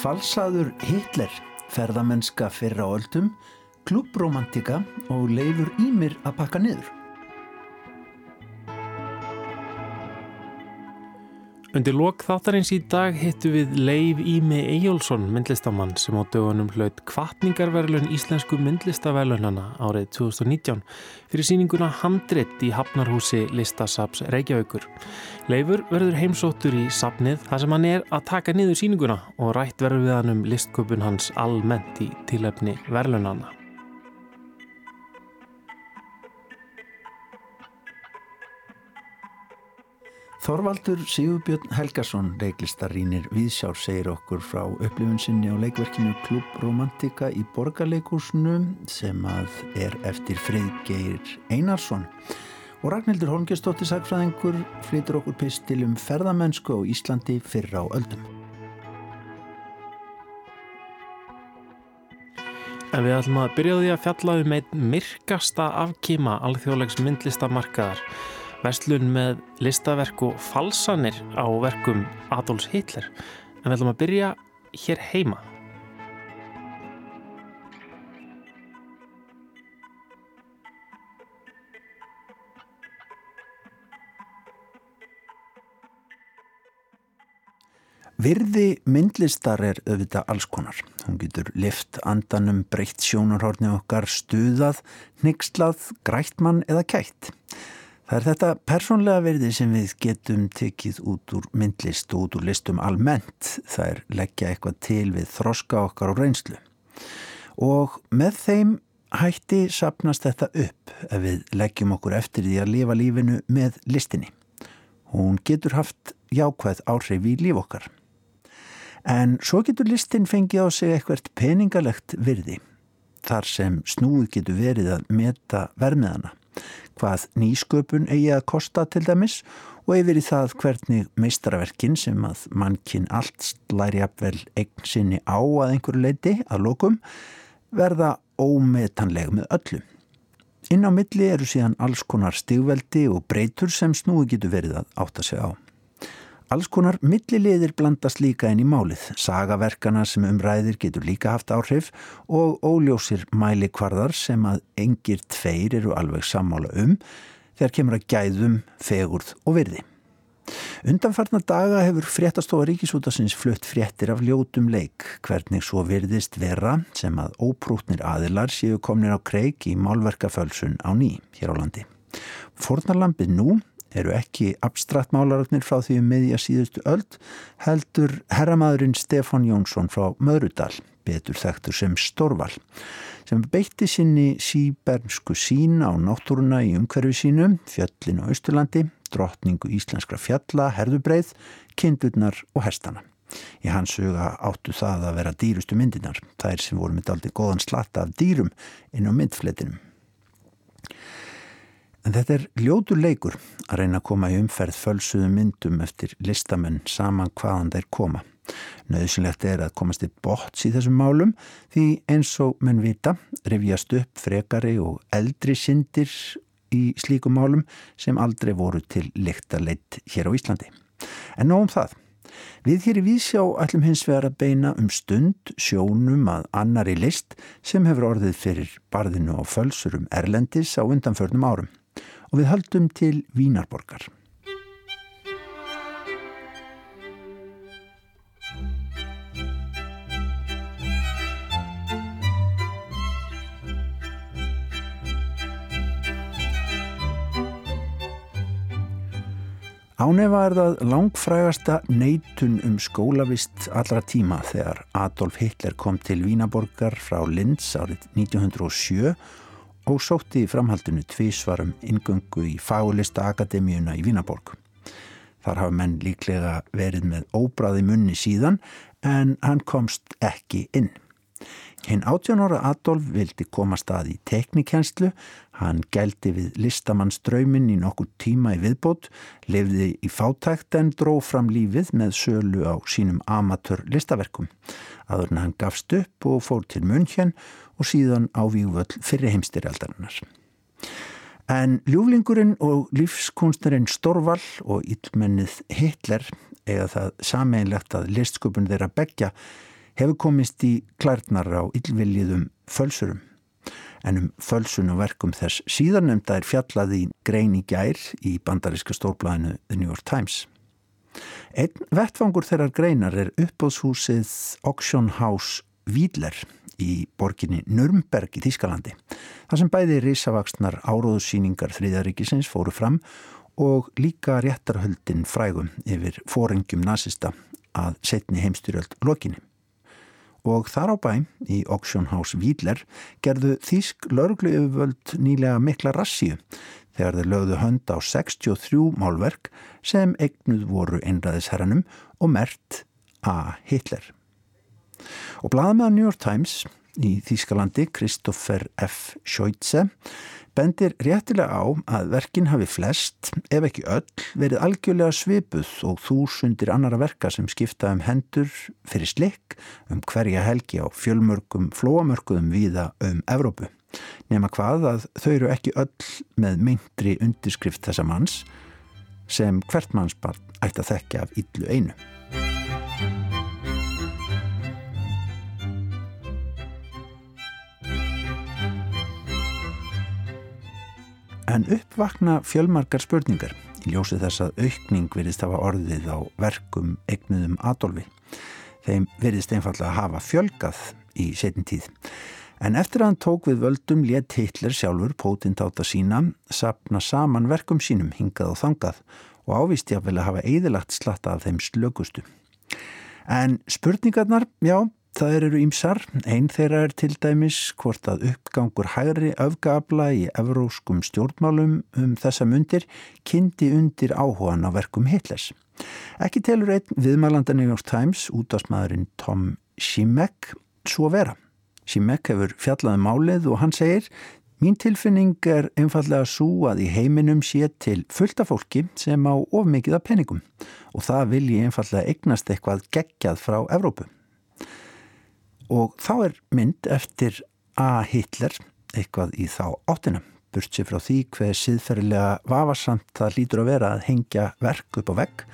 Falsaður Hitler, ferðamennska fyrra öldum, klubromantika og leifur ímir að pakka niður. Undir lok þáttarins í dag hittu við Leif Ími Eyjólfsson, myndlistamann sem á dögunum hlaut kvartningarverlun íslensku myndlistaverlunana árið 2019 fyrir síninguna Handrit í Hafnarhúsi Listasaps Reykjavíkur. Leifur verður heimsóttur í sapnið þar sem hann er að taka niður síninguna og rætt verður við hann um listköpun hans almennt í tilöfni verlunana. Þorvaldur Sigurbjörn Helgason leiklistarínir Viðsjár segir okkur frá upplifun sinni á leikverkinu Klub Romantika í Borgarleikúsnu sem að er eftir Freyðgeir Einarsson og Ragnhildur Holmgjörnsdóttir sagfræðingur flytur okkur pistil um ferðamennsku á Íslandi fyrra á öldum. En við ætlum að byrja því að fjalla um einn myrkasta afkíma alþjóðlegs myndlistamarkaðar Vestlun með listaverk og falsanir á verkum Adolfs Hitler. En við ætlum að byrja hér heima. Virði myndlistar er auðvitað alls konar. Hún getur lift andanum breytt sjónarhórni okkar stuðað, nixlað, grættmann eða kætt. Það er þetta persónlega verði sem við getum tekið út úr myndlist og út úr listum almennt. Það er leggja eitthvað til við þroska okkar og reynslu. Og með þeim hætti sapnast þetta upp ef við leggjum okkur eftir því að lifa lífinu með listinni. Hún getur haft jákvæð áhrif í líf okkar. En svo getur listin fengið á sig eitthvað peningalegt virði þar sem snúið getur verið að meta vermiðana hvað nýsköpun eigi að kosta til dæmis og yfir í það hvernig meistaraverkin sem að mannkinn allt slæri apvel eign sinni á að einhverju leiti að lokum verða ómetanleg með öllu. Inn á milli eru síðan alls konar stigveldi og breytur sem snúi getur verið að átta sig á. Alls konar milliliðir blandast líka inn í málið. Sagaverkana sem umræðir getur líka haft áhrif og óljósir mæli kvarðar sem að engir tveir eru alveg sammála um þegar kemur að gæðum, fegurð og virði. Undanfarnar daga hefur fréttastofa Ríkisútasins flutt fréttir af ljótum leik hvernig svo virðist vera sem að óprútnir aðilar séu komnir á kreik í málverkafölsun á ný hér á landi. Fornarlampið nú eru ekki abstraktmálararnir frá því um miðja síðustu öld heldur herramadurinn Stefan Jónsson frá Möðrudal, betur þekktur sem Storval, sem beitti sinni síbernsku sín á náttúruna í umhverfi sínu, fjöllin á Östurlandi, drottningu íslenskra fjalla, herðubreið, kindurnar og hestana. Í hans huga áttu það að vera dýrustu myndinar, þær sem voru með aldrei góðan slatta af dýrum inn á myndfletinum. En þetta er ljótur leikur að reyna að koma í umferð fölsuðu myndum eftir listamenn saman hvaðan þeir koma. Nauðsynlegt er að komast í bots í þessum málum því eins og menn vita rifjast upp frekari og eldri syndir í slíkum málum sem aldrei voru til líkta leitt hér á Íslandi. En nóg um það. Við hér í Vísjá ætlum hins vegar að beina um stund sjónum að annari list sem hefur orðið fyrir barðinu á fölsurum Erlendis á undanförnum árum og við höldum til Vínarborgar. Ánefa er það langfrægasta neitun um skólavist allra tíma þegar Adolf Hitler kom til Vínaborgar frá Linz árið 1907 og sótti í framhaldinu tvísvarum ingöngu í Fagulista Akademíuna í Vínaborg. Þar hafa menn líklega verið með óbráði munni síðan en hann komst ekki inn. Hinn 18 ára Adolf vildi koma stað í teknikenslu, hann gældi við listamannsdraumin í nokkur tíma í viðbót, lefði í fátækt en dró fram lífið með sölu á sínum amatör listaverkum. Aður hann gafst upp og fór til München og síðan á vývöld fyrir heimstyrjaldarinnar. En ljúflingurinn og lífskunstnerinn Storval og yllmennið Hitler eiga það sameinlegt að listsköpun þeirra begja hefur komist í klærnar á yllviljiðum fölsurum. En um fölsun og verkum þess síðarnemda er fjallaði grein í gær í bandaríska stórblæðinu The New York Times. Einn vettfangur þeirrar greinar er uppbóðshúsið Auction House Wiedler í borginni Nürnberg í Þískalandi. Það sem bæði risavaksnar áróðsýningar þriðaríkisins fóru fram og líka réttarhöldin frægum yfir fórengjum nazista að setni heimstyrjöld lokinni. Og þar á bæ, í Auction House Wiedler, gerðu Þísk lauruglu yfirvöld nýlega mikla rassíu þegar þeir lögðu hönd á 63 málverk sem eignuð voru einræðisherranum og mert A. Hitler. Og blaðmeðan New York Times í Þýskalandi, Kristoffer F. Scheutze, bendir réttilega á að verkin hafi flest, ef ekki öll, verið algjörlega svipuð og þúsundir annara verka sem skipta um hendur fyrir slikk um hverja helgi á fjölmörgum flóamörkuðum viða um Evrópu. Nefna hvað að þau eru ekki öll með myndri undirskrift þessa manns sem hvert mannsbarn ætti að þekka af yllu einu. En uppvakna fjölmarkar spurningar í ljósi þess að aukning verðist hafa orðið á verkum egnuðum Adolfi. Þeim verðist einfallega að hafa fjölgað í setin tíð. En eftir að hann tók við völdum let Hitler sjálfur pótindáta sína sapna saman verkum sínum hingað og þangað og ávísti að að hafa eðilagt slatta af þeim slökustu. En spurningarnar, já, Það eru ímsar, einn þeirra er til dæmis hvort að uppgangur hægri öfgabla í evróskum stjórnmálum um þessa mundir kynnti undir áhugan á verkum Hitlers. Ekki telur einn viðmælanda New York Times útastmaðurinn Tom Schimek svo vera. Schimek hefur fjallaði um málið og hann segir Mín tilfinning er einfallega svo að í heiminum sé til fullta fólki sem á ofmikið af peningum og það vil ég einfallega eignast eitthvað geggjað frá Evrópu og þá er mynd eftir A. Hitler eitthvað í þá áttina. Burt sér frá því hver síðferðilega vafarsamt það lítur að vera að hengja verk upp á vegg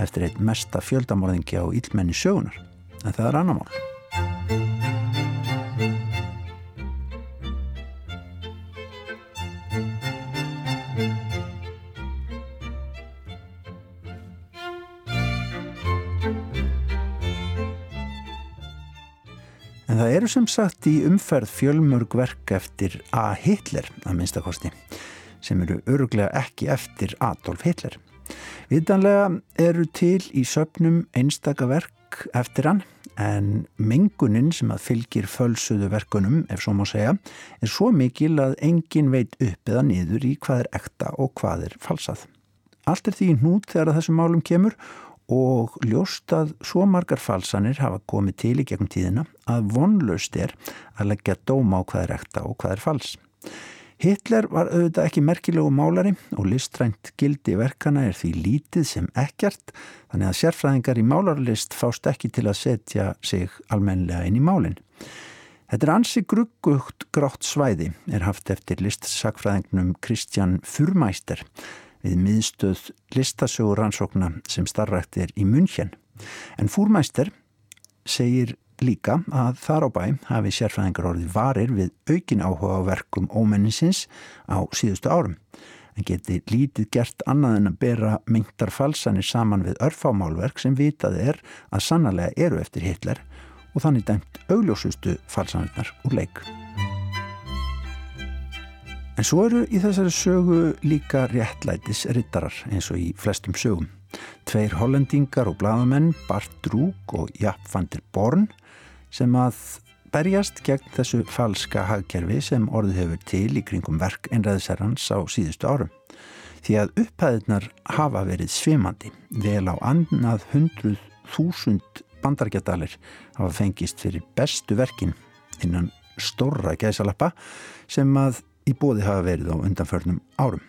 eftir einn mesta fjöldamorðingi á ílmenni sögunar en það er annar mál það eru sem sagt í umferð fjölmörg verk eftir A. Hitler að minnstakosti sem eru öruglega ekki eftir Adolf Hitler. Vitanlega eru til í söpnum einstaka verk eftir hann en mengunin sem að fylgir fölsuðu verkunum, ef svo má segja, er svo mikil að engin veit upp eða niður í hvað er ekta og hvað er falsað. Allt er því hnút þegar þessum málum kemur og ljóst að svo margar falsanir hafa komið til í gegnum tíðina að vonlaust er að leggja dóma á hvað er ekta og hvað er fals. Hitler var auðvitað ekki merkilegu málari og listrænt gildi verkana er því lítið sem ekkert þannig að sérfræðingar í málarlist fást ekki til að setja sig almenlega inn í málinn. Þetta er ansi gruggugt grátt svæði er haft eftir listsakfræðingnum Kristjan Furmæster við miðstöð listasögur rannsókna sem starrækt er í München. En Fúrmæster segir líka að þar á bæ hafi sérfræðingar orðið varir við aukin áhuga á verkum ómenninsins á síðustu árum. En geti lítið gert annað en að bera mengtar falsanir saman við örfámálverk sem vitað er að sannlega eru eftir Hitler og þannig dæmt augljósustu falsanirnar úr leik. En svo eru í þessari sögu líka réttlætis rittarar eins og í flestum sögum. Tveir hollendingar og bladamenn, Bart Drúk og Japp van der Born, sem að berjast gegn þessu falska hagkerfi sem orðið hefur til í kringum verk einræðisherrans á síðustu árum. Því að upphæðinar hafa verið svimandi, vel á annað hundruð þúsund bandargjadalir hafa fengist fyrir bestu verkin innan stórra gæsalappa sem að í bóði hafa verið á undanförnum árum.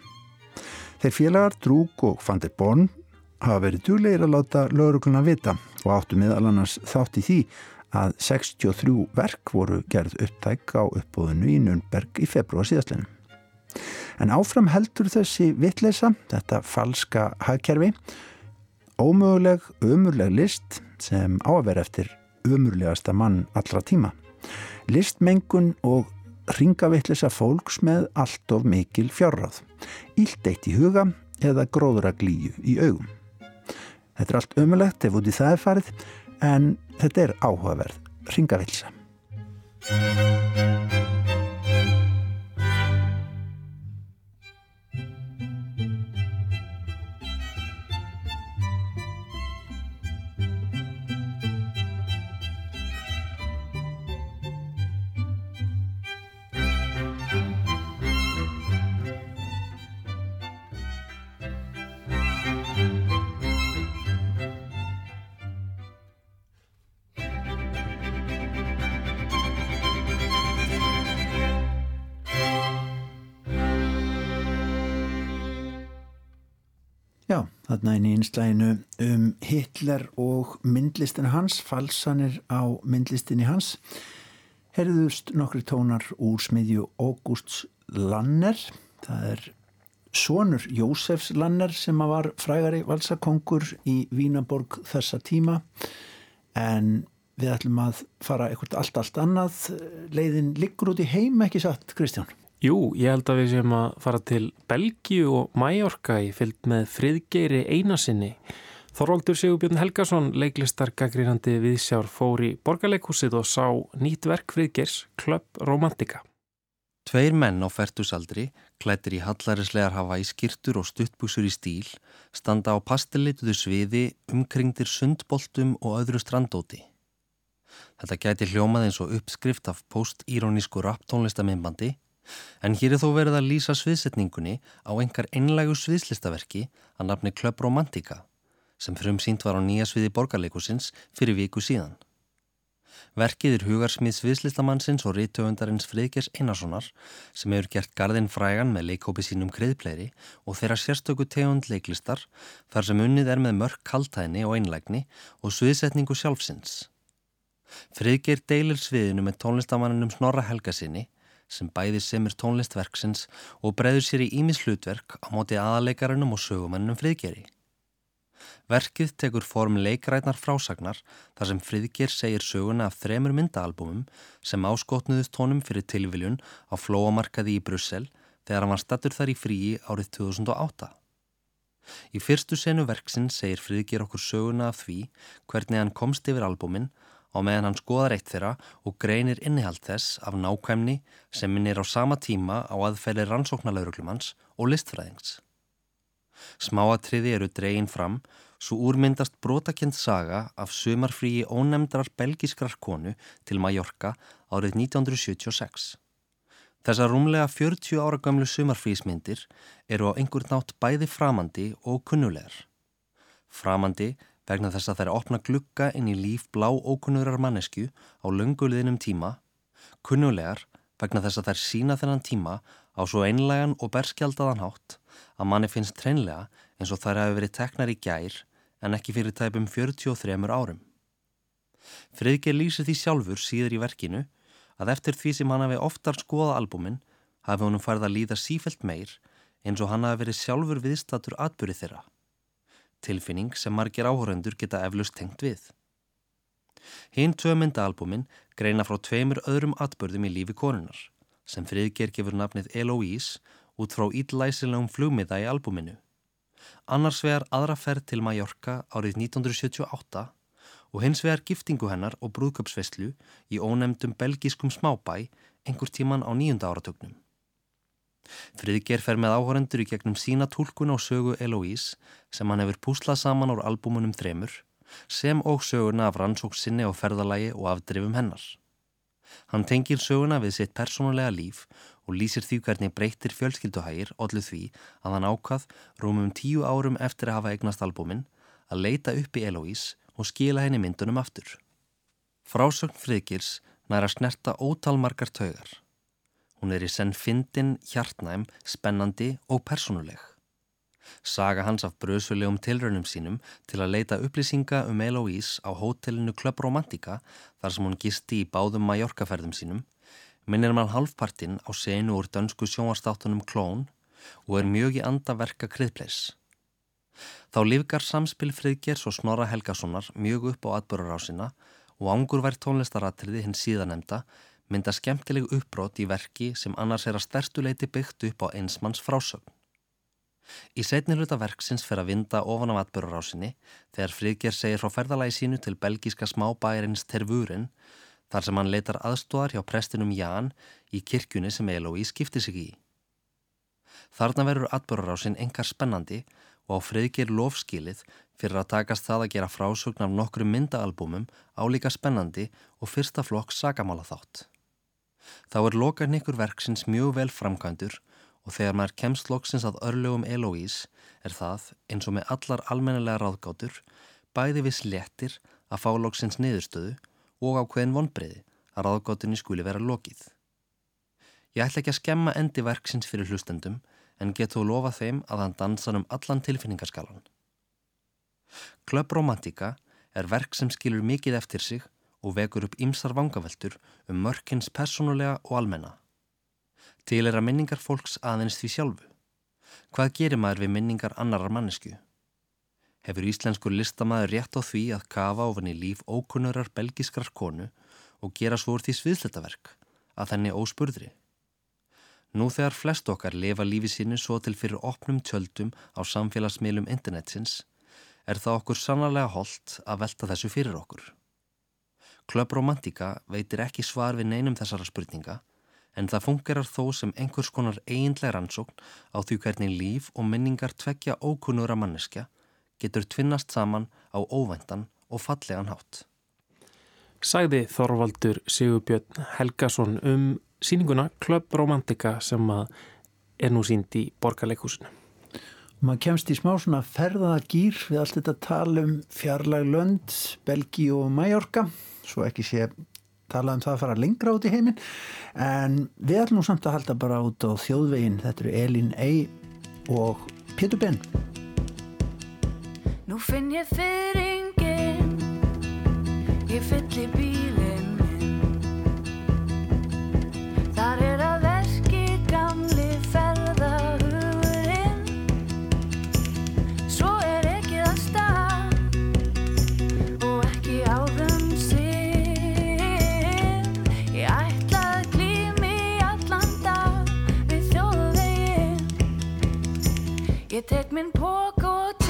Þeir félagar Drúk og Van der Born hafa verið djúlegir að láta laurugluna vita og áttu meðal annars þátt í því að 63 verk voru gerð upptæk á uppbóðinu í Nürnberg í februar síðastleinu. En áfram heldur þessi vittleisa, þetta falska hagkerfi, ómöguleg, ömurleg list sem á að vera eftir ömurlegasta mann allra tíma. Listmengun og ringavittlisa fólks með allt of mikil fjárráð. Ílt eitt í huga eða gróðra glíu í augum. Þetta er allt ömulegt ef út í það er farið en þetta er áhugaverð ringavittlisa. Einslæginu um Hitler og myndlistinu hans, falsanir á myndlistinni hans. Herðust nokkri tónar úr smiðju Ógústs Lanner. Það er sonur Jósefs Lanner sem var frægari valsakongur í Vínaborg þessa tíma. En við ætlum að fara eitthvað allt, allt annað. Leiðin liggur út í heim, ekki satt, Kristján? Jú, ég held að við séum að fara til Belgíu og Mæjorka í fyllt með friðgeiri einasinni. Þorvaldur Sigurbjörn Helgason, leiklistar gaggrínandi viðsjár, fór í borgarleikúsið og sá nýtt verk friðgeirs, Klöpp Romantika. Tveir menn á færtusaldri, klættir í hallarislegar hafa í skirtur og stuttbúsur í stíl, standa á pastellituðu sviði, umkringdir sundboltum og öðru strandóti. Þetta gæti hljómað eins og uppskrift af post-írónísku rapptónlistamimbandi En hér er þó verið að lýsa sviðsetningunni á engar einlægu sviðslistaverki að nafni Klöpp Romantika sem frum sínt var á nýja sviði borgarleikusins fyrir viku síðan. Verkið er hugarsmið sviðslistamannsins og rítöfundarins Friðgers Einarssonar sem hefur gert gardinn frægan með leikópi sínum kreðpleiri og þeirra sérstöku tegund leiklistar þar sem unnið er með mörg kaltæðni og einlægni og sviðsetningu sjálfsins. Friðger deilir sviðinu með tónlistamannunum Snorra Helgasinni sem bæði semur tónlistverksins og breyður sér í ímis hlutverk á móti aðalegarunum og sögumennum friðgeri. Verkið tekur form leikrætnar frásagnar þar sem friðger segir söguna af þremur myndaalbumum sem áskotnuðust tónum fyrir tilviljun á flóamarkaði í Brussel þegar hann var stattur þar í fríi árið 2008. Í fyrstu senu verksin segir friðger okkur söguna af því hvernig hann komst yfir albumin á meðan hann skoðar eitt þeirra og greinir innihald þess af nákvæmni sem minnir á sama tíma á aðferði rannsóknarlauruglumanns og listfræðings. Smáatriði eru dregin fram svo úrmyndast brotakent saga af sömarfríi ónemndrar belgiskrar konu til Mallorca árið 1976. Þessar rúmlega 40 ára gamlu sömarfrísmyndir eru á einhvern nátt bæði framandi og kunnulegar. Framandi vegna þess að þær opna glukka inn í líf blá ókunnurar mannesku á lönguliðinum tíma, kunnulegar vegna þess að þær sína þennan tíma á svo einlegan og berskjaldadan hátt að manni finnst treinlega eins og þær hafi verið teknar í gær en ekki fyrir tæpum 43 árum. Friðger lýsir því sjálfur síður í verkinu að eftir því sem hann hafi oftar skoða albumin hafi honum farið að líða sífelt meir eins og hann hafi verið sjálfur viðstatur atbyrði þeirra tilfinning sem margir áhórandur geta eflust tengt við. Hinn tvö myndaalbumin greina frá tveimur öðrum atbörðum í lífi konunar sem friðger gefur nafnið Eloise út frá ídlæsilegum flugmiða í albuminu. Annars vegar aðra ferð til Mallorca árið 1978 og hins vegar giftingu hennar og brúðköpsveslu í ónemdum belgískum smábæ einhver tíman á nýjunda áratögnum. Friðger fer með áhórendur í gegnum sína tólkun á sögu Eloise sem hann hefur púslað saman úr albúmunum þremur sem og söguna af rannsóksinni og ferðalagi og afdrifum hennar. Hann tengir söguna við sitt persónulega líf og lýsir því hvernig breytir fjölskylduhægir allir því að hann ákvað rúmum tíu árum eftir að hafa eignast albúmin að leita upp í Eloise og skila henni myndunum aftur. Frásögn Friðgirs næra snerta ótalmarkar taugar. Hún er í senn fyndin, hjartnæm, spennandi og personuleg. Saga hans af bröðsvölegum tilraunum sínum til að leita upplýsinga um Eloise á hótelinu Club Romantica þar sem hún gisti í báðum Mallorca-ferðum sínum minnir mann halvpartinn á senu úr dönsku sjónvastáttunum Klón og er mjög í andaverka kriðpleis. Þá lifgar samspil Friðgers og Snorra Helgasonar mjög upp á atbörurásina og ángur vært tónlistaratriði hins síðanemda mynda skemmtileg uppbrót í verki sem annars er að stertuleiti byggt upp á einsmanns frásögn. Í setni hluta verksins fer að vinda ofan af atbörjurásinni þegar Friðger segir frá ferðalagi sínu til belgíska smábæjarins Tervurin þar sem hann leitar aðstóðar hjá prestinum Ján í kirkjunni sem Elói skipti sig í. Þarna verður atbörjurásin engar spennandi og á Friðger lofskilið fyrir að takast það að gera frásögn af nokkru myndaalbumum álíka spennandi og fyrsta flokk sagamála þátt. Þá er lokan ykkur verksins mjög vel framkvæmdur og þegar maður kemst loksins að örlögum Eloís er það, eins og með allar almennelega ráðgátur, bæði viss léttir að fá loksins niðurstöðu og á hvern vonbreyði að ráðgátunni skuli vera lokið. Ég ætla ekki að skemma endi verksins fyrir hlustendum en get þú lofa þeim að hann dansa um allan tilfinningarskalan. Klöp Romantika er verk sem skilur mikið eftir sig og vekur upp ýmsar vangaveltur um mörkins personulega og almenna. Til er að minningar fólks aðeins því sjálfu. Hvað gerir maður við minningar annarar mannesku? Hefur íslenskur listamæður rétt á því að kafa ofan í líf ókunnurar belgiskrar konu og gera svo úr því sviðsletaverk, að þenni óspurðri? Nú þegar flest okkar lifa lífi sínu svo til fyrir opnum tjöldum á samfélagsmiðlum internetsins, er það okkur sannarlega holdt að velta þessu fyrir okkur. Klöp Romantika veitir ekki svar við neinum þessara spurninga en það fungerar þó sem einhvers konar eiginlega rannsókn á því hvernig líf og minningar tvekja ókunnura manneskja getur tvinnast saman á óvæntan og fallegan hátt. Sæði Þorvaldur Sigurbjörn Helgason um síninguna Club Romantika sem er nú sínd í borgarleikúsinu. Man kemst í smá svona ferðagýr við allt þetta tal um fjarlag lönd, Belgi og Mallorca, svo ekki sé talað um það að fara lengra út í heiminn. En við ætlum nú samt að halda bara út á þjóðvegin þetta eru Elin Ey og Pétur Ben. Nú finn ég fyrringin ég fyllir bílinn þar ég tek minn pók og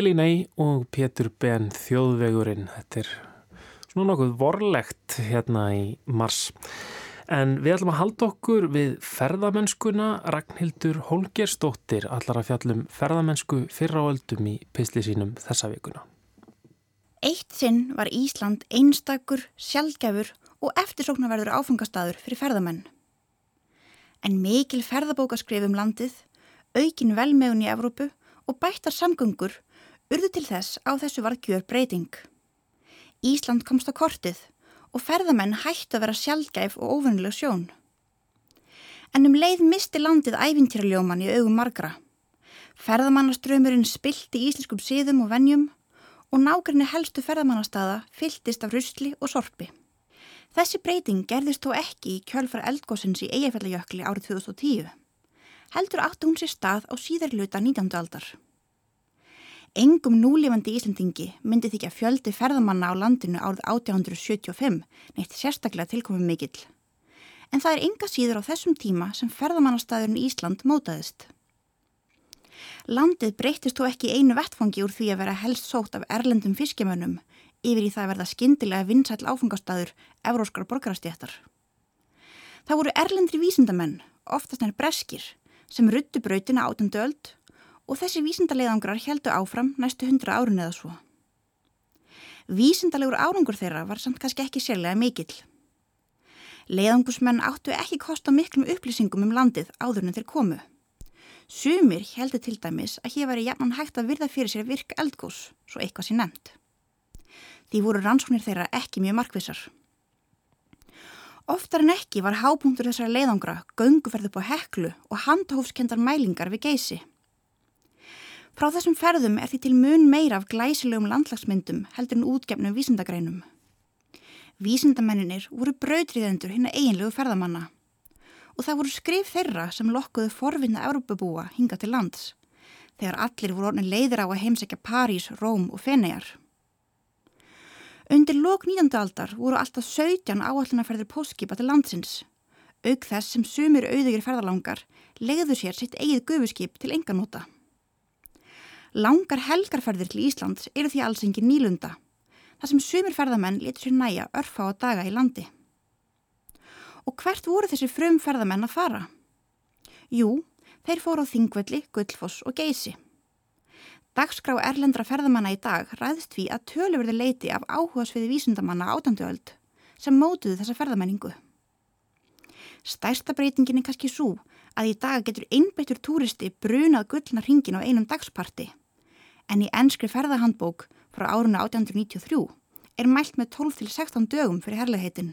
Elinei og Pétur Ben þjóðvegurinn. Þetta er svona nokkuð vorlegt hérna í mars. En við ætlum að halda okkur við ferðamennskuna Ragnhildur Holgersdóttir allar að fjallum ferðamennsku fyrra á öldum í pisli sínum þessa vikuna. Eitt sinn var Ísland einstakur, sjálfgefur og eftirsóknarverður áfangastadur fyrir ferðamenn. En mikil ferðabókaskrif um landið, aukin velmegun í Evrópu og bættar samgöngur urðu til þess á þessu var gjör breyting. Ísland komst á kortið og ferðamenn hættu að vera sjálfgæf og óvennileg sjón. En um leið misti landið æfintýraljóman í augum margra. Ferðamannaströymurinn spilti íslenskum síðum og venjum og nágrinni helstu ferðamannastaða fylltist af rusli og sorpi. Þessi breyting gerðist þó ekki í kjölfara eldgóðsins í Eyjafjallajökli árið 2010. Heldur átti hún sér stað á síðarluta 19. aldar. Engum núlifandi Íslandingi myndi þykja fjöldi ferðamanna á landinu árið 1875 neitt sérstaklega tilkomið mikill. En það er enga síður á þessum tíma sem ferðamannastæðurinn Ísland mótaðist. Landið breytist þó ekki einu vettfangi úr því að vera helst sótt af erlendum fiskimönnum yfir í það að verða skyndilega vinsæll áfangastæður evróskar borgarastjættar. Það voru erlendri vísindamenn, oftast nær breskir, sem ruttu brautina átöndu öld og þessi vísindaleiðangrar heldu áfram næstu hundra árun eða svo. Vísindalegur árangur þeirra var samt kannski ekki sérlega mikill. Leiðangusmenn áttu ekki kosta miklum upplýsingum um landið áður en þeir komu. Sumir heldu til dæmis að hér væri jafnan hægt að virða fyrir sér virk eldgós, svo eitthvað sé nefnt. Því voru rannsóknir þeirra ekki mjög markvissar. Oftar en ekki var hápunktur þessara leiðangra gönguferð upp á heklu og handahófskendar mælingar við geysi. Frá þessum ferðum er því til mun meira af glæsilegum landlagsmyndum heldur en útgefnum vísindagreinum. Vísindamenninir voru brautriðendur hinn eiginlegu ferðamanna og það voru skrif þeirra sem lokkuðu forvinna Európabúa hinga til lands þegar allir voru orðin leiðir á að heimsækja París, Róm og Fenegar. Undir lok 19. aldar voru alltaf 17 áallunaferðir póskipa til landsins, auk þess sem sumir auðugir ferðalangar legðu sér sitt eigið gufuskip til enganóta. Langar helgarferðir til Íslands eru því alls engin nýlunda, þar sem sumir ferðamenn letur sér næja örfa á daga í landi. Og hvert voru þessi frum ferðamenn að fara? Jú, þeir fóru á Þingvelli, Gullfoss og Geysi. Dagskrá erlendra ferðamanna í dag ræðist því að töluverði leiti af áhugasviði vísundamanna átönduöld sem mótuðu þessa ferðamenningu. Stærsta breytingin er kannski svo að í dag getur einbeittur túristi brunað gullna hringin á einum dagsparti en í ennskri ferðahandbók frá árunna 1893 er mælt með 12-16 dögum fyrir herlegheitin.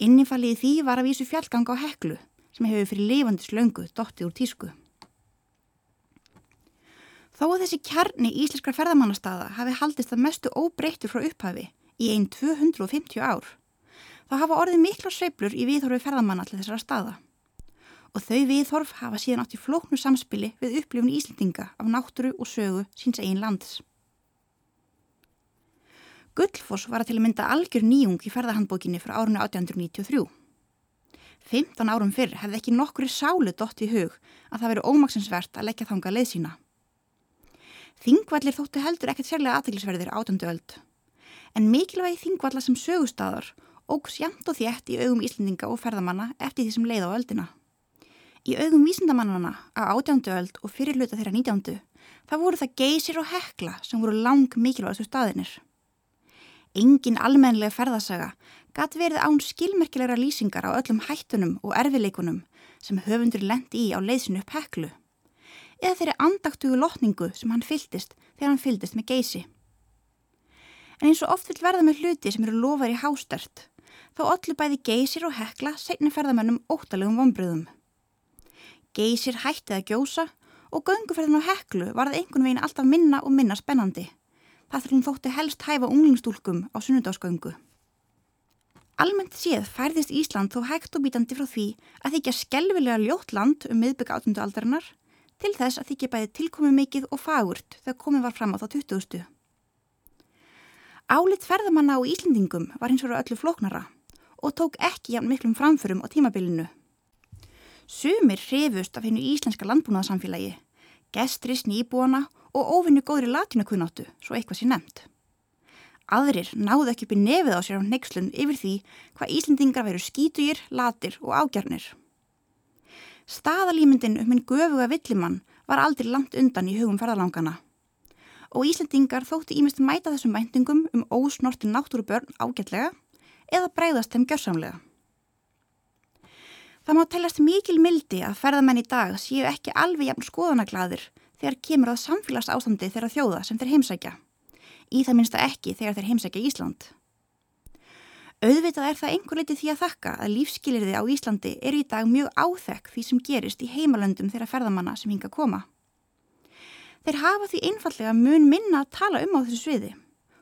Innifallið því var að vísu fjallgang á heklu sem hefur fyrir lifandis löngu dotti úr tísku. Þó að þessi kjarni íslenskra ferðamannastaða hafi haldist að mestu óbreyttur frá upphafi í einn 250 ár, þá hafa orðið mikla sveiblur í viðhorfi ferðamanna til þessara staða. Og þau viðhorf hafa síðan átt í flóknu samspili við upplifun Íslendinga af náttúru og sögu síns eigin lands. Gullfoss var að til að mynda algjör nýjung í ferðahandbókinni frá árunni 1893. 15 árum fyrr hefði ekki nokkuri sálu dott í hug að það veri ómaksinsvert að leggja þanga leið sína. Þingvallir þóttu heldur ekkert sérlega aðtæklusverðir átöndu öld. En mikilvægi þingvalla sem sögustadar ógs jæmt og þétt í augum Íslendinga og ferðamanna eftir því sem leið á öldina. Í augum vísindamannana á átjándu öld og fyrirluta þeirra nítjándu, það voru það geysir og hekla sem voru lang mikilvægastu staðinir. Engin almennilega ferðasaga gat verið án skilmerkilegra lýsingar á öllum hættunum og erfileikunum sem höfundur lendi í á leiðsinu upp heklu eða þeirri andaktugu lotningu sem hann fyldist þegar hann fyldist með geysi. En eins og oft vil verða með hluti sem eru lofar í hástert, þá allir bæði geysir og hekla segni ferðamennum óttalegum vonbröðum. Geysir hættið að gjósa og gönguferðin á heklu varði einhvern veginn alltaf minna og minna spennandi. Það þurfum þótti helst hæfa unglingstúlkum á sunnudagsgöngu. Almennt séð færðist Ísland þó hægt og bítandi frá því að þykja skelvilega ljótt land um miðbygg 18. aldarinnar til þess að þykja bæði tilkomið mikið og fagurt þegar komið var fram á þá 20. Álit ferðamanna á Íslendingum var hins vegar öllu flóknara og tók ekki jafn miklum framförum á tímabilinu. Sumir hrifust af hennu íslenska landbúnaðarsamfélagi, gestrisn íbúana og óvinnu góðri latínakunnáttu, svo eitthvað sé nefnt. Aðrir náðu ekki í nefið á sér á neykslun yfir því hvað Íslendingar veru skítugir, latir og ágjarnir. Staðalýmyndin um minn göfuga villimann var aldrei langt undan í hugum ferðalangana. Og Íslendingar þótti ímest mæta þessum væntingum um ósnorti náttúrubörn ágætlega eða breyðast þeim gjörsamlega. Það má teljast mikil mildi að ferðamenn í dag séu ekki alveg jafn skoðanaglaðir þegar kemur að samfélags ástandi þeirra þjóða sem þeir heimsækja í það minnsta ekki þegar þeir heimsækja Ísland. Auðvitað er það einhver leiti því að þakka að lífskilirði á Íslandi eru í dag mjög áþekk því sem gerist í heimalöndum þeirra ferðamanna sem hinga koma. Þeir hafa því einfallega mun minna að tala um á þessu sviði,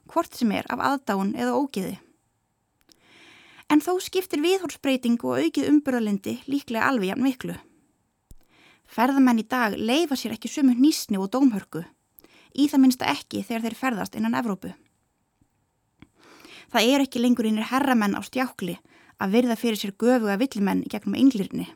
hvort sem er af aðdáun eða ógiði. En þó skiptir viðhórsbreyting og aukið umbyrðalindi líklega alveg jafn miklu. Ferðamenn í dag leifa sér ekki sumu nýsni og dómhörku í það minnsta ekki þegar þeir ferðast innan Evrópu. Það er ekki lengur einir herramenn á stjákli að virða fyrir sér göfuga villimenn gegnum englirni.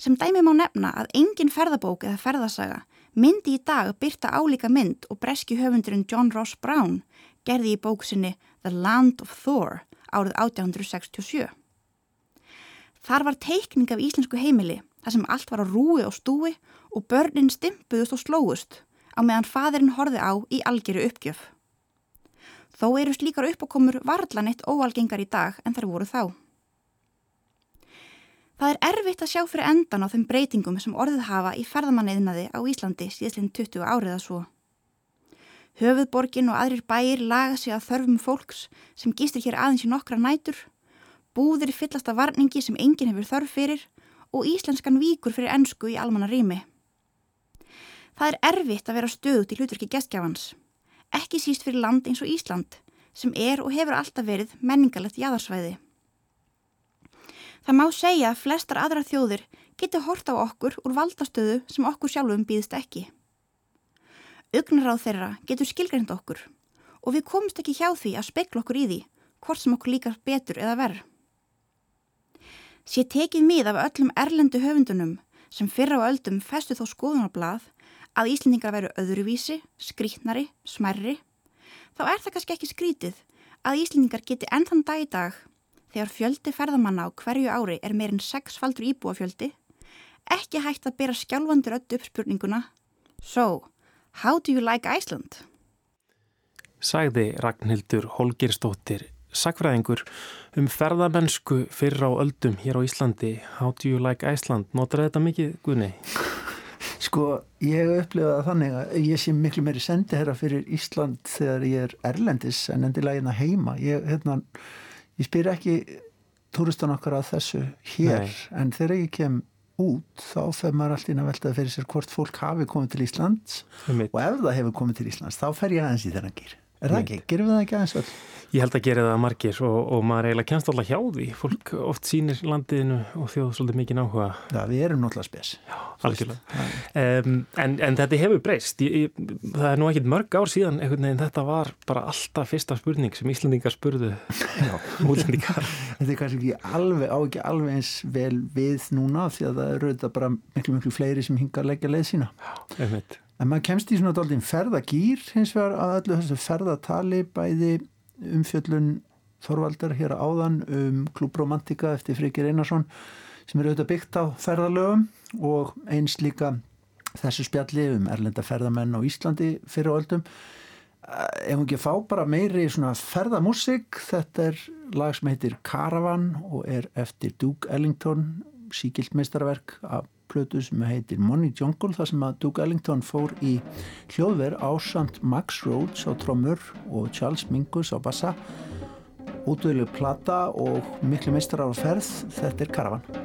Sem dæmi má nefna að engin ferðabók eða ferðasaga myndi í dag byrta álíka mynd og breski höfundurinn John Ross Brown gerði í bóksinni The Land of Thor árið 1867. Þar var teikning af íslensku heimili þar sem allt var á rúi og stúi og börnin stimpuðust og slóust á meðan fadirinn horfi á í algjöru uppgjöf. Þó eru slíkar uppákomur varðlan eitt óalgengar í dag en þar voru þá. Það er erfitt að sjá fyrir endan á þeim breytingum sem orðið hafa í ferðamanniðnaði á Íslandi síðastlinn 20 áriða svo. Höfuðborgin og aðrir bæir laga sig að þörfum fólks sem gistir hér aðeins í nokkra nætur, búðir fyllast af varningi sem enginn hefur þörf fyrir og íslenskan víkur fyrir ennsku í almanna rými. Það er erfitt að vera stöðut í hlutverki gestgjafans, ekki síst fyrir land eins og Ísland sem er og hefur alltaf verið menningalegt jáðarsvæði. Það má segja að flestar aðra þjóðir getur hort á okkur úr valdastöðu sem okkur sjálfum býðist ekki. Ugnaráð þeirra getur skilgrænt okkur og við komumst ekki hjá því að spekla okkur í því hvort sem okkur líkar betur eða verð. Sér tekið mið af öllum erlendu höfundunum sem fyrra á öldum festu þó skoðunarblað að Íslendingar veru öðruvísi, skrítnari, smærri, þá er það kannski ekki skrítið að Íslendingar geti ennþann dag í dag, þegar fjöldi ferðamanna á hverju ári er meirinn sexfaldur íbúafjöldi, ekki hægt að bera skjálfandur öll upp spurninguna So, how do you like Iceland? Sæði Ragnhildur Holgerstóttir, sakfræðingur um ferðamennsku fyrir á öldum hér á Íslandi. How do you like Iceland? Notar þetta mikið, Gunni? Sko, ég upplifa það þannig að ég sé miklu meiri sendiherra fyrir Ísland þegar ég er erlendis en endilega hérna heima. Ég, hérna, ég spyr ekki túristan okkar að þessu hér, Nei. en þegar ég kem út þá fer maður alltaf inn að velta fyrir sér hvort fólk hafi komið til Íslands og ef það hefur komið til Íslands þá fer ég aðeins í þennan gýr. Er það ekki? Gerum við það ekki aðeins öll? Ég held að gera það margir og, og maður eiginlega kennst alltaf hjá því. Fólk oft sýnir landiðinu og þjóð svolítið mikið áhuga. Já, við erum náttúrulega spes. Algjörlega. Um, en, en þetta hefur breyst. Ég, ég, það er nú ekkit mörg ár síðan einhvern veginn þetta var bara alltaf fyrsta spurning sem Íslandingar spurðu útlendingar. Þetta er kannski ekki alveg, á ekki alveg eins vel við núna því að það eru þetta bara miklu, miklu fleiri sem hinga að leggja leið sína. Einmitt. En maður kemst í svona daldinn ferðagýr hins vegar að öllu þessu ferðatali bæði umfjöllun Þorvaldar hér áðan um klúbromantika eftir Frikir Einarsson sem eru auðvitað byggt á ferðalögum og eins líka þessu spjalli um erlenda ferðamenn á Íslandi fyrir öldum. Eh, Ef hún ekki fá bara meiri svona ferðamúsik, þetta er lag sem heitir Caravan og er eftir Duke Ellington, síkilt meistarverk af plötu sem heitir Money Jungle þar sem að Duke Ellington fór í hljóðver ásand Max Rhodes á trommur og Charles Mingus á bassa. Útvölu plata og miklu meistarar á ferð þetta er Caravan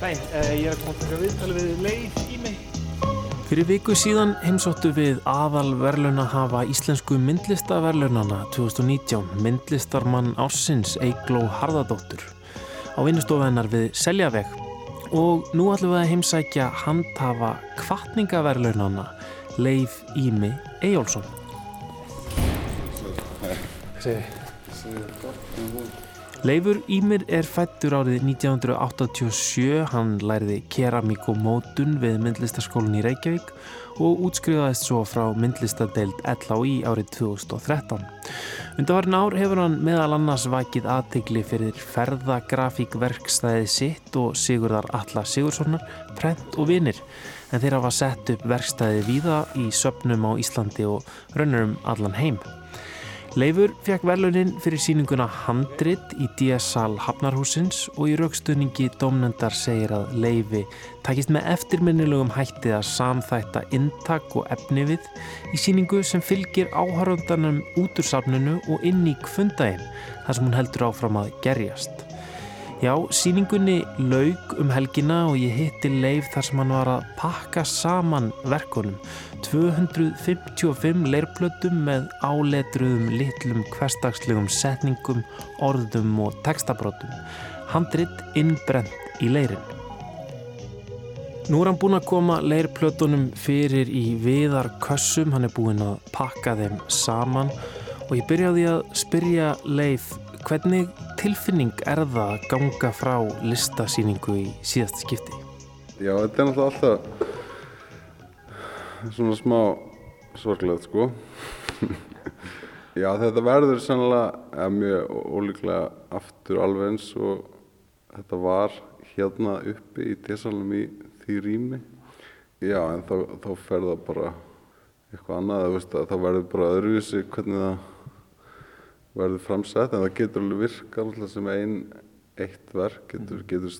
Næn, ég er að koma að taka viðtali við leið í mig. Fyrir viku síðan heimsóttu við aðal verðlunahafa Íslensku myndlistaverðlunana 2019, myndlistarmann Ársins Eigló Harðardóttur á vinnustofu hennar við Seljaveg og nú ætlum við að heimsækja handhafa kvartningaverðlunana Leif Ími Eyjólfsson. Leifur Ímir er fættur árið 1987, hann læriði keramík og mótun við myndlistaskólinn í Reykjavík og útskrifaðist svo frá myndlistadeild LHI árið 2013. Undarvarin ár hefur hann meðal annars vakið aðtegli fyrir ferðagrafíkverkstæði sitt og Sigurðar Alla Sigurssonar, prent og vinir, en þeir hafa sett upp verkstæði víða í söpnum á Íslandi og raunarum allan heim. Leifur fekk verðlunin fyrir síninguna Handrit í DS-sal Hafnarhúsins og í raukstunningi domnendar segir að Leifi takist með eftirminnilegum hætti að samþætta intak og efni við í síningu sem fylgir áhörundanum út úr safninu og inn í kvöndaginn þar sem hún heldur áfram að gerjast. Já, síningunni laug um helgina og ég hitti Leif þar sem hann var að pakka saman verkunum 255 leirplötum með áletruðum litlum hverstagslegum setningum, orðum og textabrótum. Handrit innbrent í leirin. Nú er hann búinn að koma leirplötunum fyrir í viðar kössum, hann er búinn að pakka þeim saman og ég byrjaði að spyrja Leif hvernig tilfinning er það að ganga frá listasýningu í síðast skipti? Já, þetta er náttúrulega alltaf svona smá sorglegt sko Já, þetta verður sannlega mjög ólíklega aftur alveg eins og þetta var hérna uppi í tísalum í því rými Já, en þá, þá fer það bara eitthvað annað, það verður bara öðruvísi hvernig það verður framsett en það getur alveg virka alltaf sem ein eitt verk getur, getur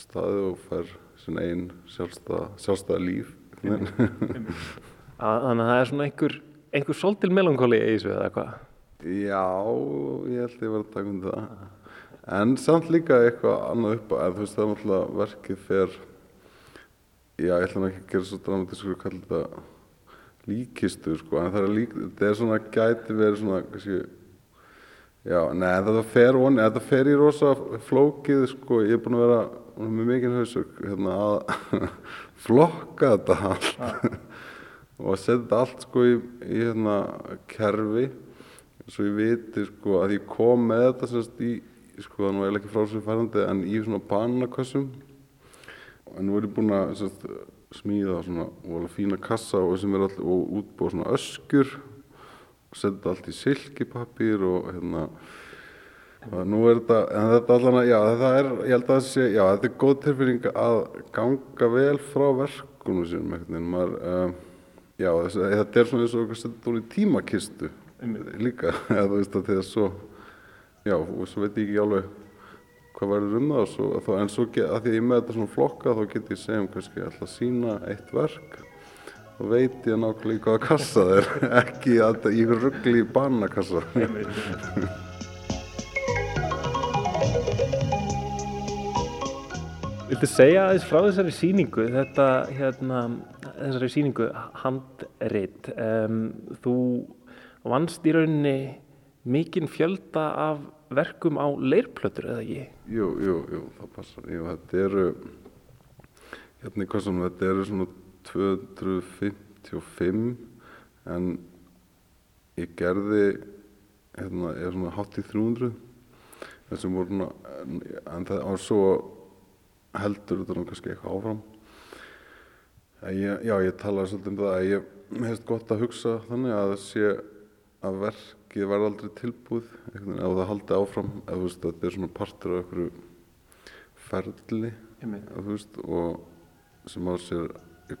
staðið og fær sin ein sjálfstæða, sjálfstæða líf. Þannig að það er svona einhver, einhver svolítil melankóli í þessu eða hvað? Já, ég held ég var að taka um það. En samt líka eitthvað annað upp að þú veist það er náttúrulega verkið fer já, ég ætla ekki að gera svo dramatískur að kalla þetta líkistu sko, en það er lík, þetta er svona gæti verið svona kannski Já, neða þetta fer von, þetta fer í rosa flókið sko, ég er búin að vera með mikinn hausug hérna, að flokka þetta allt. Og setja þetta allt sko í, í hérna kerfi svo ég viti sko að ég kom með þetta semst í, sko það nú er ekki frá sem færandi en í svona banakassum en nú er ég búin að semst, smíða svona fína kassa og sem er alltaf og útbúa svona öskur setja allt í silkipapír og hérna nú er þetta, en þetta allan að, já þetta er, ég held að það sé, já þetta er góð tilfinning að ganga vel frá verkunum sínum veginn, maður, uh, já þess, þetta er svona eins og eitthvað úr í tímakistu líka, eða þú veist að þetta er svo, já og svo veit ég ekki alveg hvað verður um það svo, en svo get, að því að ég með þetta svona flokka þá get ég segja um kannski alltaf sína eitt verk og veit ég nákvæmlega í hvaða kassa það er ekki að í ruggli í banakassa. Viltu segja aðeins frá þessari síningu, þetta, hérna, þessari síningu handrit, um, þú vannst í rauninni mikinn fjölda af verkum á leirplötur eða ekki? Jú, jú, jú, það passar. Jú, þetta eru hérna í kassanum, þetta eru svona 255 en ég gerði hérna, er svona hátt í 300 þessum voru svona en, það var svo heldur þetta nú kannski eitthvað áfram. Ég, já, ég talaði svolítið um það að ég finnst gott að hugsa þannig að sé að verkið verði aldrei tilbúið veginn, ef það haldi áfram ef þú veist, þetta er svona partur af einhverju ferli þú veist, og sem á sér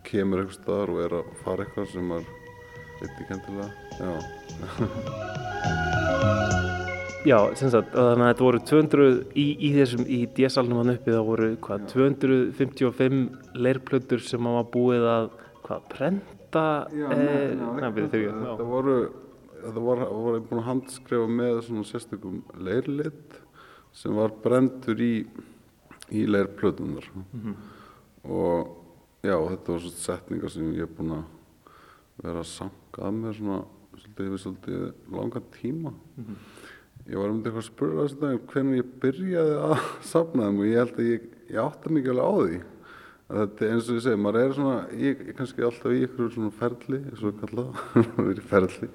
kemur einhvers staðar og er að fara eitthvað sem maður veit ekki endilega. Já, Já, sem sagt, þannig að þetta voru 200 í, í þessum, í DS-alnum hann uppi, það voru hvað, 255 leirplötur sem var búið að, hvað, prenta Já, eh, nei, nei, nei, byrju, þegar ég- þetta voru þetta voru, voru búin að handskrifa með svona sérstökum leirlit sem var brendur í í leirplötunar Mhm. og já, þetta var svona setningar sem ég er búin að vera að sanka að mér svona svolítið, yfir svolítið langan tíma. Mhm. ég var um eitthvað að spura þessu dag hvernig ég byrjaði að safna þeim og ég held að ég, ég átta mikið alveg á því. Að þetta er eins og ég segi, maður er svona ég, ég kannski alltaf í ykkur svona ferli eins og kallað, verið ferli.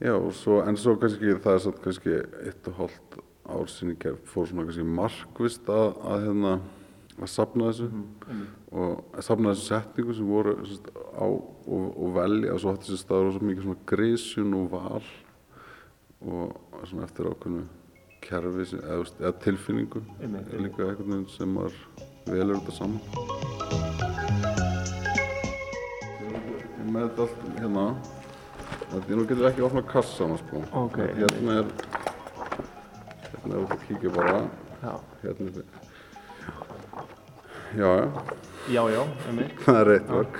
Já, og svo, en svo kannski það er satt kannski eitt og hálft ár sinni gerð, fór svona kannski markvist að, að hérna að safna þessu og að safna þessu setningu sem voru sem sagt, á og, og velja og svo átti þessi staður og svo mikið svona grísjun og val og svona eftir ákveðnu kerfi sem, eða, eða tilfinningu. Er líka einhvern veginn sem maður velur þetta saman. Ég með þetta allt hérna. Þetta nú getur ekki opnað kassana sko. Ok. hérna er hérna er að kíkja bara. Já, hérna er já, já, já, já, einmitt. það er reitt verk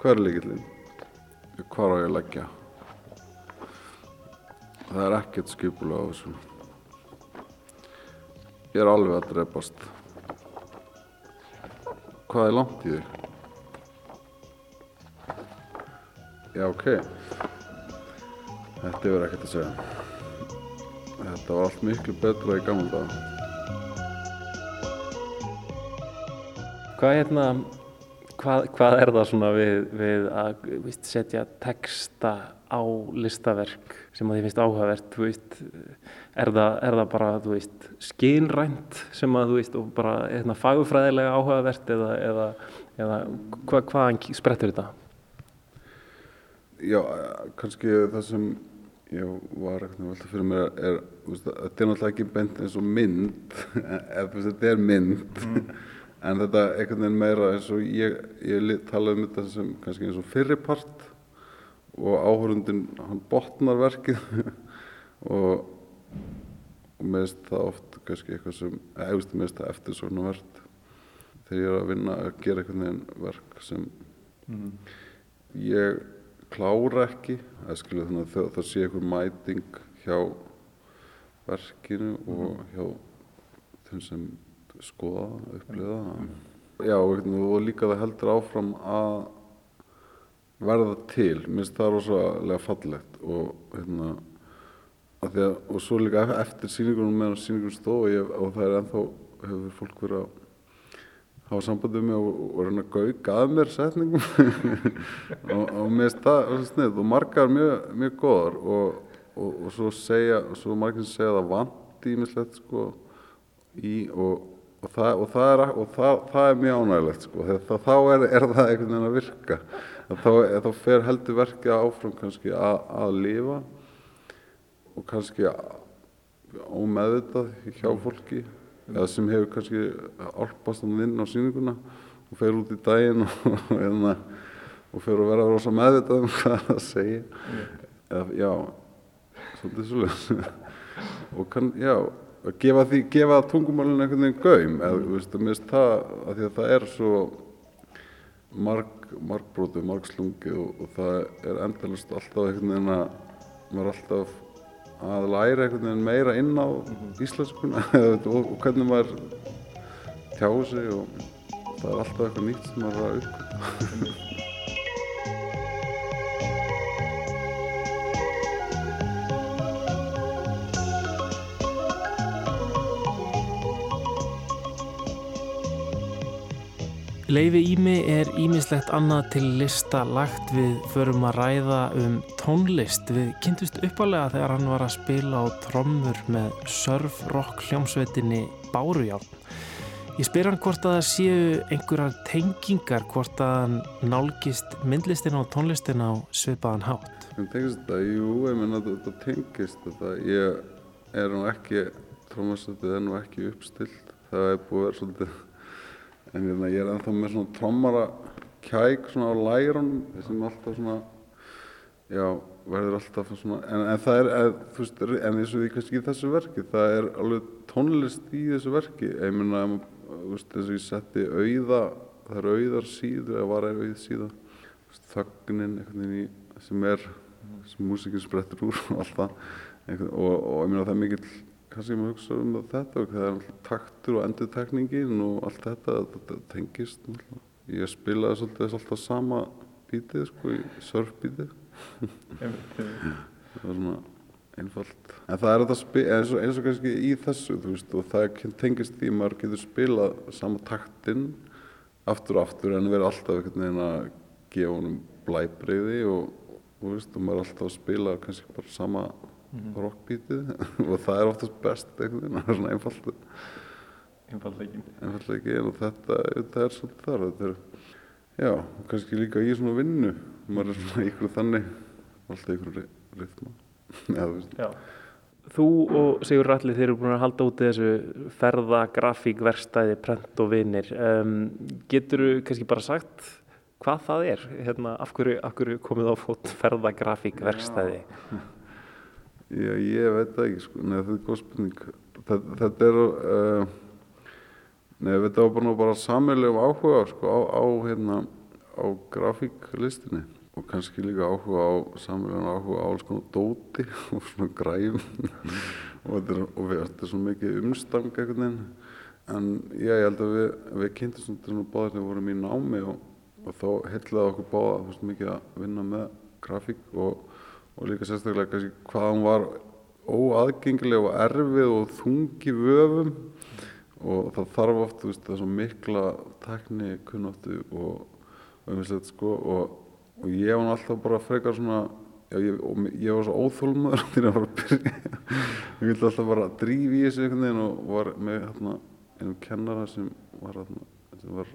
hvað er líkillinn? hvað á ég að leggja? það er ekkert skipulega á þessu ég er alveg að drepast hvað er langt í þig? já, ok þetta er ekkert að segja þetta var allt miklu betra í gamla dag Hvað, hérna, hvað, hvað er það svona við, við að víst, setja texta á listaverk sem að þið finnst áhugavert, þú veist, er það, er það bara, þú veist, skynrænt sem að, þú veist, og bara hérna, fagufræðilega áhugavert eða, eða, eða hva, hvaðan sprettur þetta? Já, kannski það sem ég var ekkert að fyrir mér er, þú veist, þetta er náttúrulega ekki beint eins og mynd, ef þetta er mynd, en þetta er einhvern veginn meira eins og ég, ég talaði um þetta sem kannski eins og fyrirpart og áhörundin, hann botnar verkið. Og, og finnst það oft kannski eitthvað sem, eða finnst það eftir svona verð þegar ég er að vinna að gera einhvern veginn verk sem ég klára ekki skilja þannig að það, það sé einhver mæting hjá verkinu og hjá þeim sem skoða, upplifa það. Já og, og líka það heldur áfram að verða til, mér finnst það rosalega fallegt og hérna að og svo líka ef- eftir sýningunum meðan sýningunum stóð og, og það er ennþá hefur fólk verið að hafa samband við mig og, og reyna að gauka að mér setningum. Og, og mér finnst það rosa snið og margar mjög, mjög góðar og, og, og svo segja og svo margir segja að það vanti ímislegt sko í og, og, það, og, það, er, og það, það er mjög ánægilegt sko. Þá er, er það einhvern veginn að virka. Þá, þá fer heldur verkið áfram kannski að, að lifa og kannski ómeðvitað hjá fólki eða sem hefur kannski álpast hann inn á sýninguna og fer út í daginn og, og, og, og fer að vera rosa meðvitað um hvað það segja eða, já, svolítið svolítið og kann, já að gefa, því, gefa tungumálinu einhvern veginn gaum eða, þú veist, mér finnst það að því að það er svo marg, margbrótið, margslungið og, og það er endalist alltaf einhvern veginn að maður er alltaf að læra einhvern veginn meira inn á íslenskuna og, og hvernig maður tjáu sig og það er alltaf eitthvað nýtt sem maður er að uppgöta. Leifi Ími er ímislegt annað til lista lagt við förum að ræða um tónlist. Við kynntust uppalega þegar hann var að spila á trommur með surf-rock hljómsveitinni Bárujárn. Ég spyr hann hvort að það séu einhverjar tengingar, hvort að hann nálgist myndlistina og tónlistina á svipaðan hátt. Hvernig tengist þetta? Jú, ég menna þetta tengist þetta. Ég er nú ekki, trómastöndið er nú ekki uppstilt. Það er búið að vera svolítið, en hérna, ég er ennþá með svona trommara kæk svona á lærunum sem alltaf svona, já, verður alltaf svona, en, en það er, eð, þú veist, en eins og því kannski í þessu verki, það er alveg tónlist í þessu verki. Ég menna, þú veist, þess að ég setti auða, það er auðar síður, eða var auð síða þögnin í, sem er sem músikinn sprettur úr og allt það einhvern, og, og ég meina það er mikill kannski maður hugsa um þetta og það er alltaf taktur og endurtekningin og allt þetta, þetta tengist náttúrulega. ég spilaði svolítið alltaf sama bítið sko í surfbítið. Það var svona einfalt. En það er þetta spi- eins og, eins og kannski í þessu þú veist og það tengist því að maður getur spilað sama taktinn aftur og aftur en verið alltaf einhvern veginn að gefa honum blæbreyði og, og, veist, og maður er alltaf að spila kannski bara sama rockbítið og það er oftast best veginn, það er svona einfalt Einfaldleikin. einfallega og þetta, þetta er svolítið þar þetta er, já, kannski líka í svona vinnu maður er svona ykkur þannig alltaf ykkur rytma já, þú veist, Já. Þú og Sigur Ralli þeir eru búin að halda úti þessu ferða, grafík, verstæði, prent og vinir. Um, getur þú kannski bara sagt hvað það er? Hérna, af, hverju, af hverju komið á fót ferða, grafík, verstæði? já, ég veit það ekki sko, neða þetta er góð spurning. Þetta, þetta er uh, neða þetta var bara, bara sammelegum áhuga sko, á, á hérna á grafíklistinni. Og kannski líka áhuga á sammelegum áhuga á alls konar dóti og svona græfum og þetta er, og við, þetta er svo mikið umstang veginn. En já, ég held að við, við kynntum svona, svona báðir þegar við vorum í námi og, og þá heitlaði okkur báða mikið að vinna með grafík og, og líka sérstaklega kannski hvað hún var óaðgengileg og erfið og þungi vöfum. Og það þarf oft, veist, það svo mikla tekni kunnáttu og einmislegt sko. Og, og ég var alltaf bara frekar svona já, ég, ég var svo óþólmaður þegar ég var að byrja. Ég vildi alltaf bara drífa í þessu einhvern veginn og var með hérna einum kennara sem var hérna sem var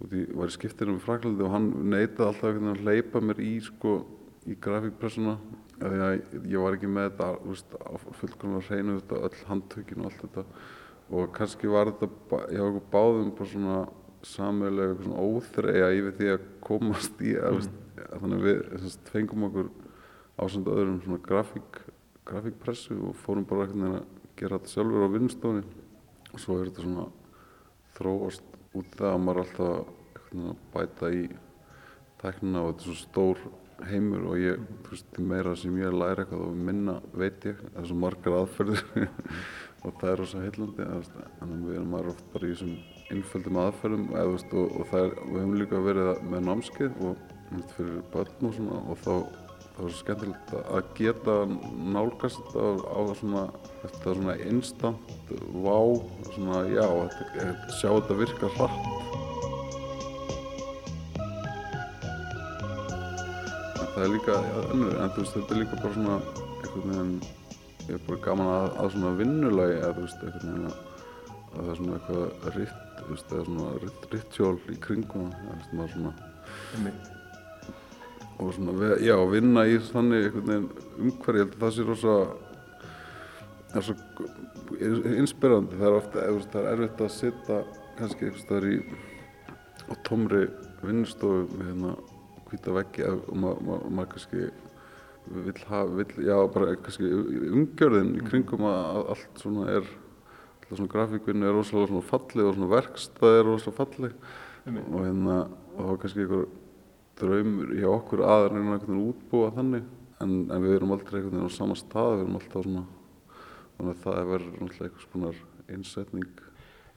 út í, var í skiptinu með Fraklandi og hann neitaði alltaf einhvern veginn að hleypa mér í sko í grafíkpressuna af því að ég, var ekki með þetta veist, á fullkomlega hreinu þetta öll handtökin og allt þetta. Og kannski var þetta hjá okkur báðum bara svona sameiginlega eitthvað svona óþreyja yfir því að komast í að, veist, að þannig að við sagt, fengum okkur ásand öðrum svona grafík grafíkpressu og fórum bara einhvern veginn að gera þetta sjálfur á vinnstofunni og svo er þetta svona þróast út það að maður alltaf bæta í tæknina og þetta er svo stór heimur og ég, þú veist, því meira sem ég læra eitthvað og minna veit ég. Það er svo margar aðferðir. Og það er rosa heillandi veist, en við erum maður oft bara í þessum einföldum aðferðum eða, veist, og, og er, við hefum líka verið með námskeið og veist, fyrir börn og svona og þá það var svo skemmtilegt að geta nálgast á, á svona þetta svona instant vá, svona já, þetta, sjá þetta virka hratt það er líka önnur, en þú veist, þetta er líka bara svona einhvern veginn, ég er bara gaman að, að svona vinnulagi, eða þú veist, einhvern veginn að, að það er svona eitthvað ritt, þú veist, eða svona ritt, rittjól í kringum, það, veist, maður svona, og svona, já, vinna í þannig einhvern veginn umhverju, ég held að það sé rosa, það er svo inspirandi, það er ofta, veist, það er erfitt að sitja kannski einhvers staðar í, á tómri vinnustofu með hérna hvíta veggi og maður ma ma kannski vill hafa, vill, já bara kannski umgjörðin í kringum að, allt svona er alltaf svona grafíkvinni er rosalega svona falleg og svona verkstað er rosalega falleg. Og hérna og það var kannski einhver draumur hjá okkur að reyna einhvern veginn útbúa þannig. En, en við erum aldrei einhvern veginn á sama stað við erum alltaf svona þannig að það er verið náttúrulega einhvers konar innsetning.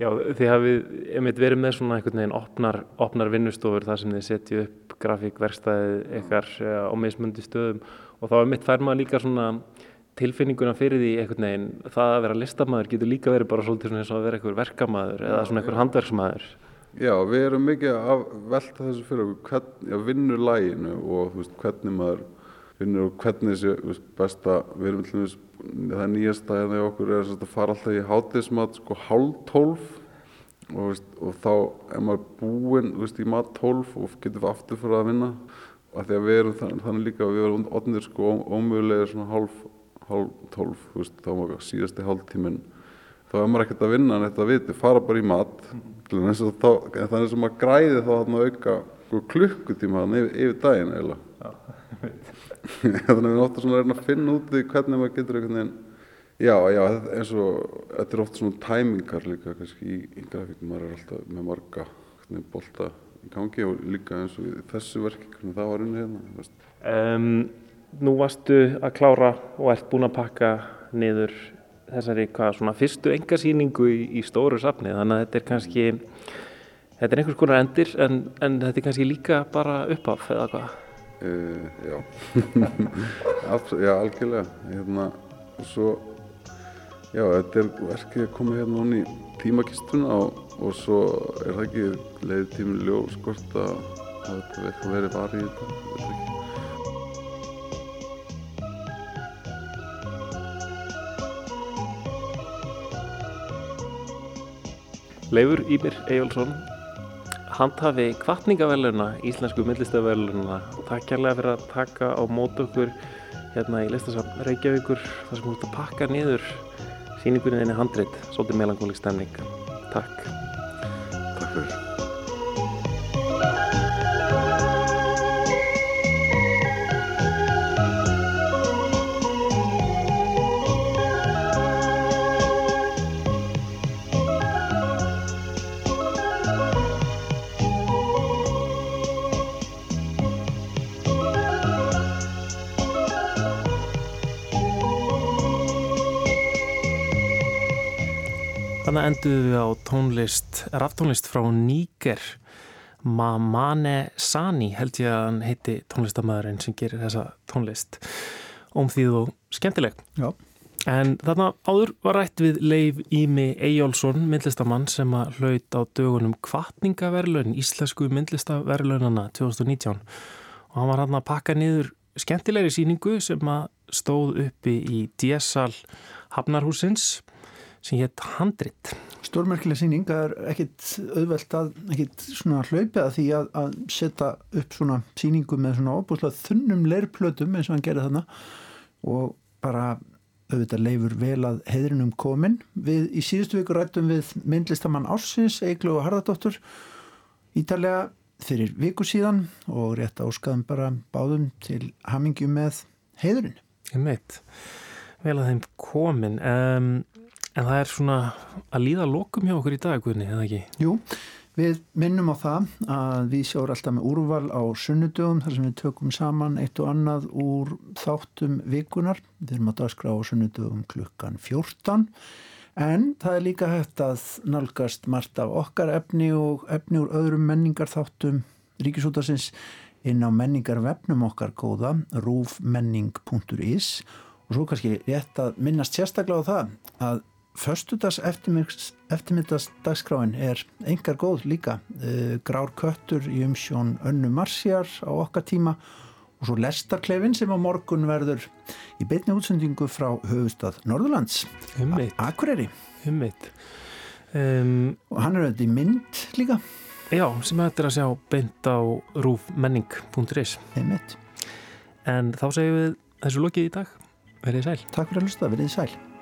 Já, þið hafið einmitt verið með svona einhvern veginn opnar, opnar vinnustofur þar sem þið setju upp grafíkverkstæðið ykkar eh, á mismundi stöðum. Og þá einmitt fær maður líka svona tilfinninguna fyrir því einhvern veginn það að vera listamaður getur líka verið bara svolítið svona eins og að vera einhver verkamaður eða svona einhver handverksmaður. Já, við erum mikið að velta þessu fyrir okkur já, vinnur læginu og veist, hvernig maður vinnur og hvernig þessi besta, við erum dæmis, það er nýjasta hérna í okkur er að fara alltaf í hátismat sko hálf tólf og, og þá er maður búinn í mat tólf og getur aftur fyrir að vinna. Að því að við erum þannig, þannig líka að við erum odnir sko ómögulegir svona hálf, hálf tólf, þú veist, þá var síðasti hálftíminn. Þá er maður ekkert að vinna en þetta viti, fara bara í mat. Mm. þá, þannig sem maður græði þá að auka sko, klukkutíma yfir, yfir daginn eiginlega. Þannig að við erum ofta svona að að finna út í hvernig maður getur einhvern veginn já, já, þetta- eins og þetta er ofta svona tæmingar líka kannski í, í grafík maður er alltaf með marga bolta í gangi og líka eins og þessu verki hvernig það var unni hérna. Um, nú varstu að klára og ert búin að pakka niður þessari hvað, svona fyrstu engasýningu í, í stóru safni þannig að þetta er kannski þetta er einhvers konar endir en, en þetta er kannski líka bara uppaf eða hvað Uh, já, já, algjörlega. Hérna, og svo, já, þetta er verkið að koma hérna hún í tímakistuna og, og svo er það ekki leiðið tíminn ljós hvort að þetta eitthvað verið varið í þetta, ég veit ekki. Leifur Ímir Eyjólfsson handhafi kvartningaveluna Íslensku myndlistaveluna takk kærlega fyrir að taka á mót okkur hérna í listasafn Reykjavíkur þar sem þú ert að pakka niður síningunni þinni handrit, svolítið melankólik stemning Takk Takk fyrir. Enduðum við á tónlist, raftónlist frá Níger. Mamane Sani held ég að hann heiti tónlistamæðurinn sem gerir þessa tónlist. Ómþýð og skemmtileg. Já. En þarna áður var rætt við Leif Ími Eyjálsson, myndlistamann sem að hlaut á dögunum kvartningaverlun, íslensku myndlistaverlunana 2019 og hann var hann að pakka niður skemmtilegri síningu sem að stóð uppi í DS-sal Hafnarhúsins sem hétt Handrit. Stórmerkileg síning, er ekkit auðvelt að ekkit svona hlaupið að því að, að setja upp svona síningu með svona óbúslega þunnum leirplötum eins og hann gerði þarna og bara auðvitað leifur vel að heiðrinum komin. Við í síðustu viku rættum við myndlistamann Ársins, Eiglu og Harðardóttur ítalega fyrir viku síðan og rétt áskaðum bara báðum til hamingju með heiðurinn. Ég meit, vel að þeim komin. Um, en það er svona að líða lokum hjá okkur í dag, Guðni, eða ekki? Jú, við minnum á það að við sjáum alltaf með úrval á sunnudögum þar sem við tökum saman eitt og annað úr þáttum vikunar. Við erum að dagskrá á sunnudögum klukkan 14 en það er líka hægt að nálgast margt af okkar efni og efni úr öðrum menningarþáttum ríkisútasins inn á menningarvefnum okkar góða rúfmenning.is og svo kannski rétt að minnast sérstaklega á það að Föstudags eftirmyndas dagskráin er engar góð líka. Uh, Grár köttur í umsjón Önnu Marsjar á okkar tíma og svo Lestarklefin sem á morgun verður í beitni útsendingu frá höfustad Norðurlands. Ummitt. Akureyri. Ummitt. Um, Og hann er auðvitað í mynd líka. já, sem þetta er að sjá beint á rúfmenning.is. Einmitt. En þá segjum við þessu lokið í dag. Verðið sæl. Takk fyrir að hlusta, verið sæl.